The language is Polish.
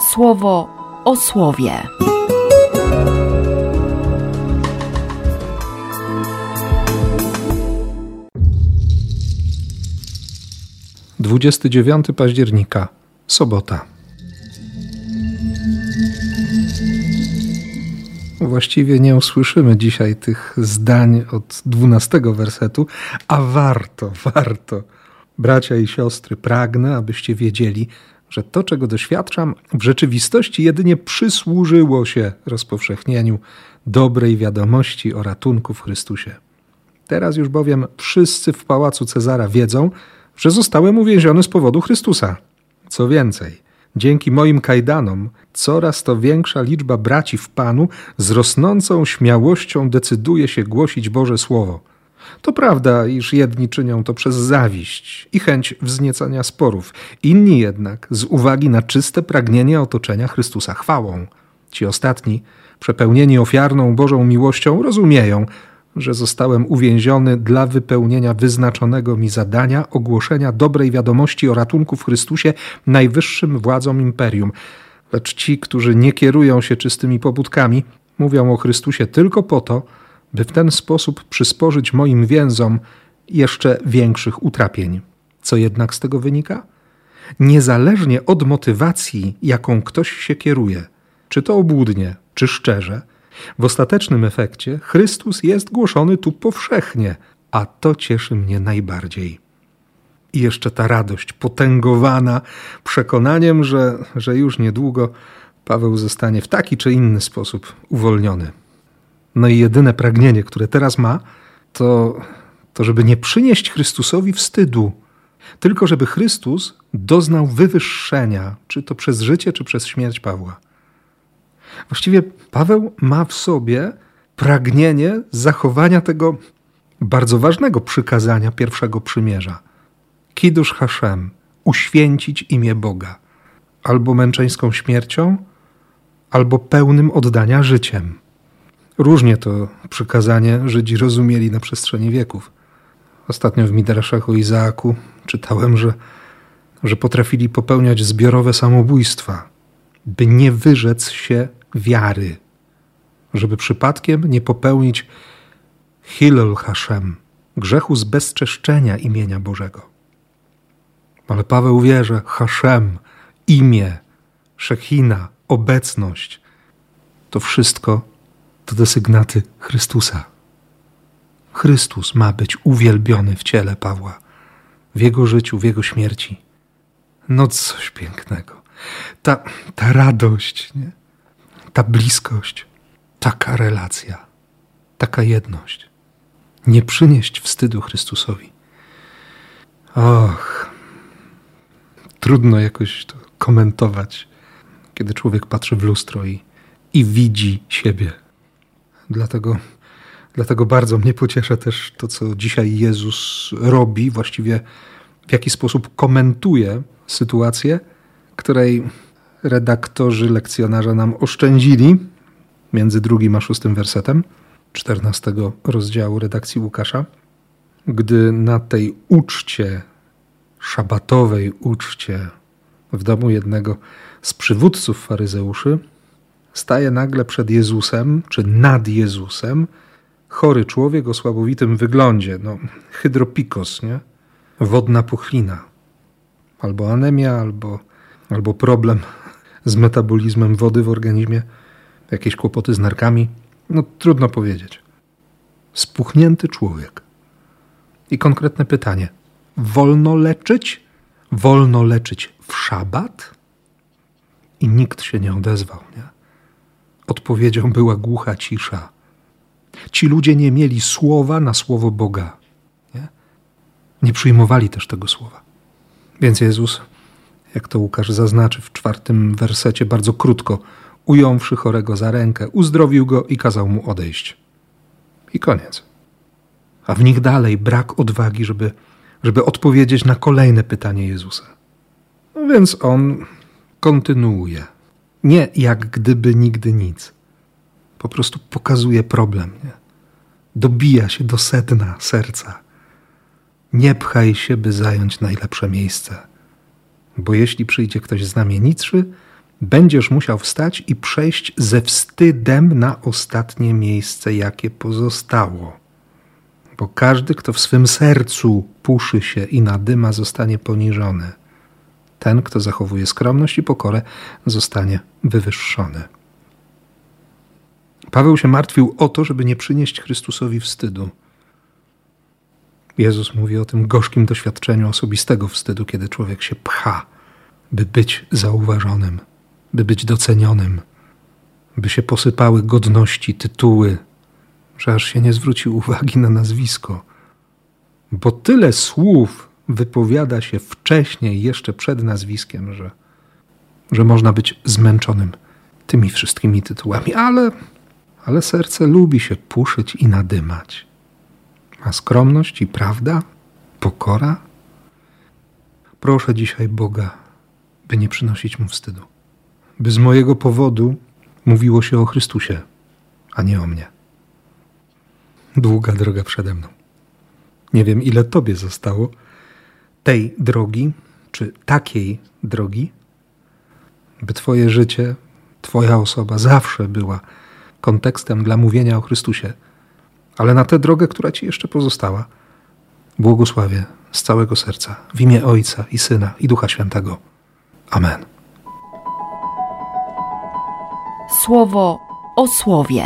słowo o słowie. Dwudziesty dziewiąty października, sobota. Właściwie nie usłyszymy dzisiaj tych zdań od dwunastego wersetu, a warto, warto. Bracia i siostry, pragnę, abyście wiedzieli, że to, czego doświadczam, w rzeczywistości jedynie przysłużyło się rozpowszechnieniu dobrej wiadomości o ratunku w Chrystusie. Teraz już bowiem wszyscy w pałacu Cezara wiedzą, że zostałem uwięziony z powodu Chrystusa. Co więcej, dzięki moim kajdanom coraz to większa liczba braci w Panu z rosnącą śmiałością decyduje się głosić Boże Słowo. To prawda, iż jedni czynią to przez zawiść i chęć wzniecania sporów, inni jednak z uwagi na czyste pragnienie otoczenia Chrystusa chwałą. Ci ostatni, przepełnieni ofiarną Bożą miłością, rozumieją, że zostałem uwięziony dla wypełnienia wyznaczonego mi zadania ogłoszenia dobrej wiadomości o ratunku w Chrystusie najwyższym władzom imperium. Lecz ci, którzy nie kierują się czystymi pobudkami, mówią o Chrystusie tylko po to, by w ten sposób przysporzyć moim więzom jeszcze większych utrapień. Co jednak z tego wynika? Niezależnie od motywacji, jaką ktoś się kieruje, czy to obłudnie, czy szczerze, w ostatecznym efekcie Chrystus jest głoszony tu powszechnie, a to cieszy mnie najbardziej. I jeszcze ta radość potęgowana przekonaniem, że, że już niedługo Paweł zostanie w taki czy inny sposób uwolniony. No i jedyne pragnienie, które teraz ma, to, to żeby nie przynieść Chrystusowi wstydu, tylko żeby Chrystus doznał wywyższenia, czy to przez życie, czy przez śmierć Pawła. Właściwie Paweł ma w sobie pragnienie zachowania tego bardzo ważnego przykazania pierwszego przymierza. Kidusz Hashem, uświęcić imię Boga, albo męczeńską śmiercią, albo pełnym oddania życiem. Różnie to przykazanie Żydzi rozumieli na przestrzeni wieków. Ostatnio w Midraszach o Izaaku czytałem, że, że potrafili popełniać zbiorowe samobójstwa, by nie wyrzec się wiary, żeby przypadkiem nie popełnić Hilel Hashem, grzechu z bezczeszczenia imienia Bożego. Ale Paweł wie, że Hashem, imię, Szechina, obecność, to wszystko to desygnaty Chrystusa. Chrystus ma być uwielbiony w ciele Pawła, w jego życiu, w jego śmierci. No coś pięknego. Ta, ta radość, nie? ta bliskość, taka relacja, taka jedność. Nie przynieść wstydu Chrystusowi. Och, trudno jakoś to komentować, kiedy człowiek patrzy w lustro i, i widzi siebie Dlatego, dlatego bardzo mnie pociesza też to, co dzisiaj Jezus robi, właściwie w jaki sposób komentuje sytuację, której redaktorzy lekcjonarza nam oszczędzili między drugim a szóstym wersetem 14 rozdziału redakcji Łukasza, gdy na tej uczcie, szabatowej uczcie w domu jednego z przywódców faryzeuszy, staje nagle przed Jezusem, czy nad Jezusem, chory człowiek o słabowitym wyglądzie, no, hydropikos, nie? Wodna puchlina. Albo anemia, albo, albo problem z metabolizmem wody w organizmie, jakieś kłopoty z narkami. No trudno powiedzieć. Spuchnięty człowiek. I konkretne pytanie. Wolno leczyć? Wolno leczyć w szabat? I nikt się nie odezwał, nie? Odpowiedzią była głucha cisza. Ci ludzie nie mieli słowa na słowo Boga. Nie, nie przyjmowali też tego słowa. Więc Jezus, jak to Łukasz zaznaczy w czwartym wersecie, bardzo krótko, ująwszy chorego za rękę, uzdrowił go i kazał mu odejść. I koniec. A w nich dalej brak odwagi, żeby, żeby odpowiedzieć na kolejne pytanie Jezusa. No więc on kontynuuje. Nie jak gdyby nigdy nic. Po prostu pokazuje problem. Nie? Dobija się do sedna serca. Nie pchaj się, by zająć najlepsze miejsce. Bo jeśli przyjdzie ktoś znamienitszy, będziesz musiał wstać i przejść ze wstydem na ostatnie miejsce, jakie pozostało. Bo każdy, kto w swym sercu puszy się i nadyma, zostanie poniżony. Ten, kto zachowuje skromność i pokorę, zostanie wywyższony. Paweł się martwił o to, żeby nie przynieść Chrystusowi wstydu. Jezus mówi o tym gorzkim doświadczeniu osobistego wstydu, kiedy człowiek się pcha, by być zauważonym, by być docenionym, by się posypały godności, tytuły, że aż się nie zwrócił uwagi na nazwisko. Bo tyle słów wypowiada się wcześniej, jeszcze przed nazwiskiem, że, że można być zmęczonym tymi wszystkimi tytułami, ale, ale serce lubi się puszyć i nadymać. A skromność i prawda, pokora. Proszę dzisiaj Boga, by nie przynosić mu wstydu, by z mojego powodu mówiło się o Chrystusie, a nie o mnie. Długa droga przede mną. Nie wiem, ile Tobie zostało tej drogi, czy takiej drogi, by Twoje życie, Twoja osoba zawsze była kontekstem dla mówienia o Chrystusie. Ale na tę drogę, która Ci jeszcze pozostała, błogosławię z całego serca w imię Ojca i Syna i Ducha Świętego. Amen. Słowo o słowie.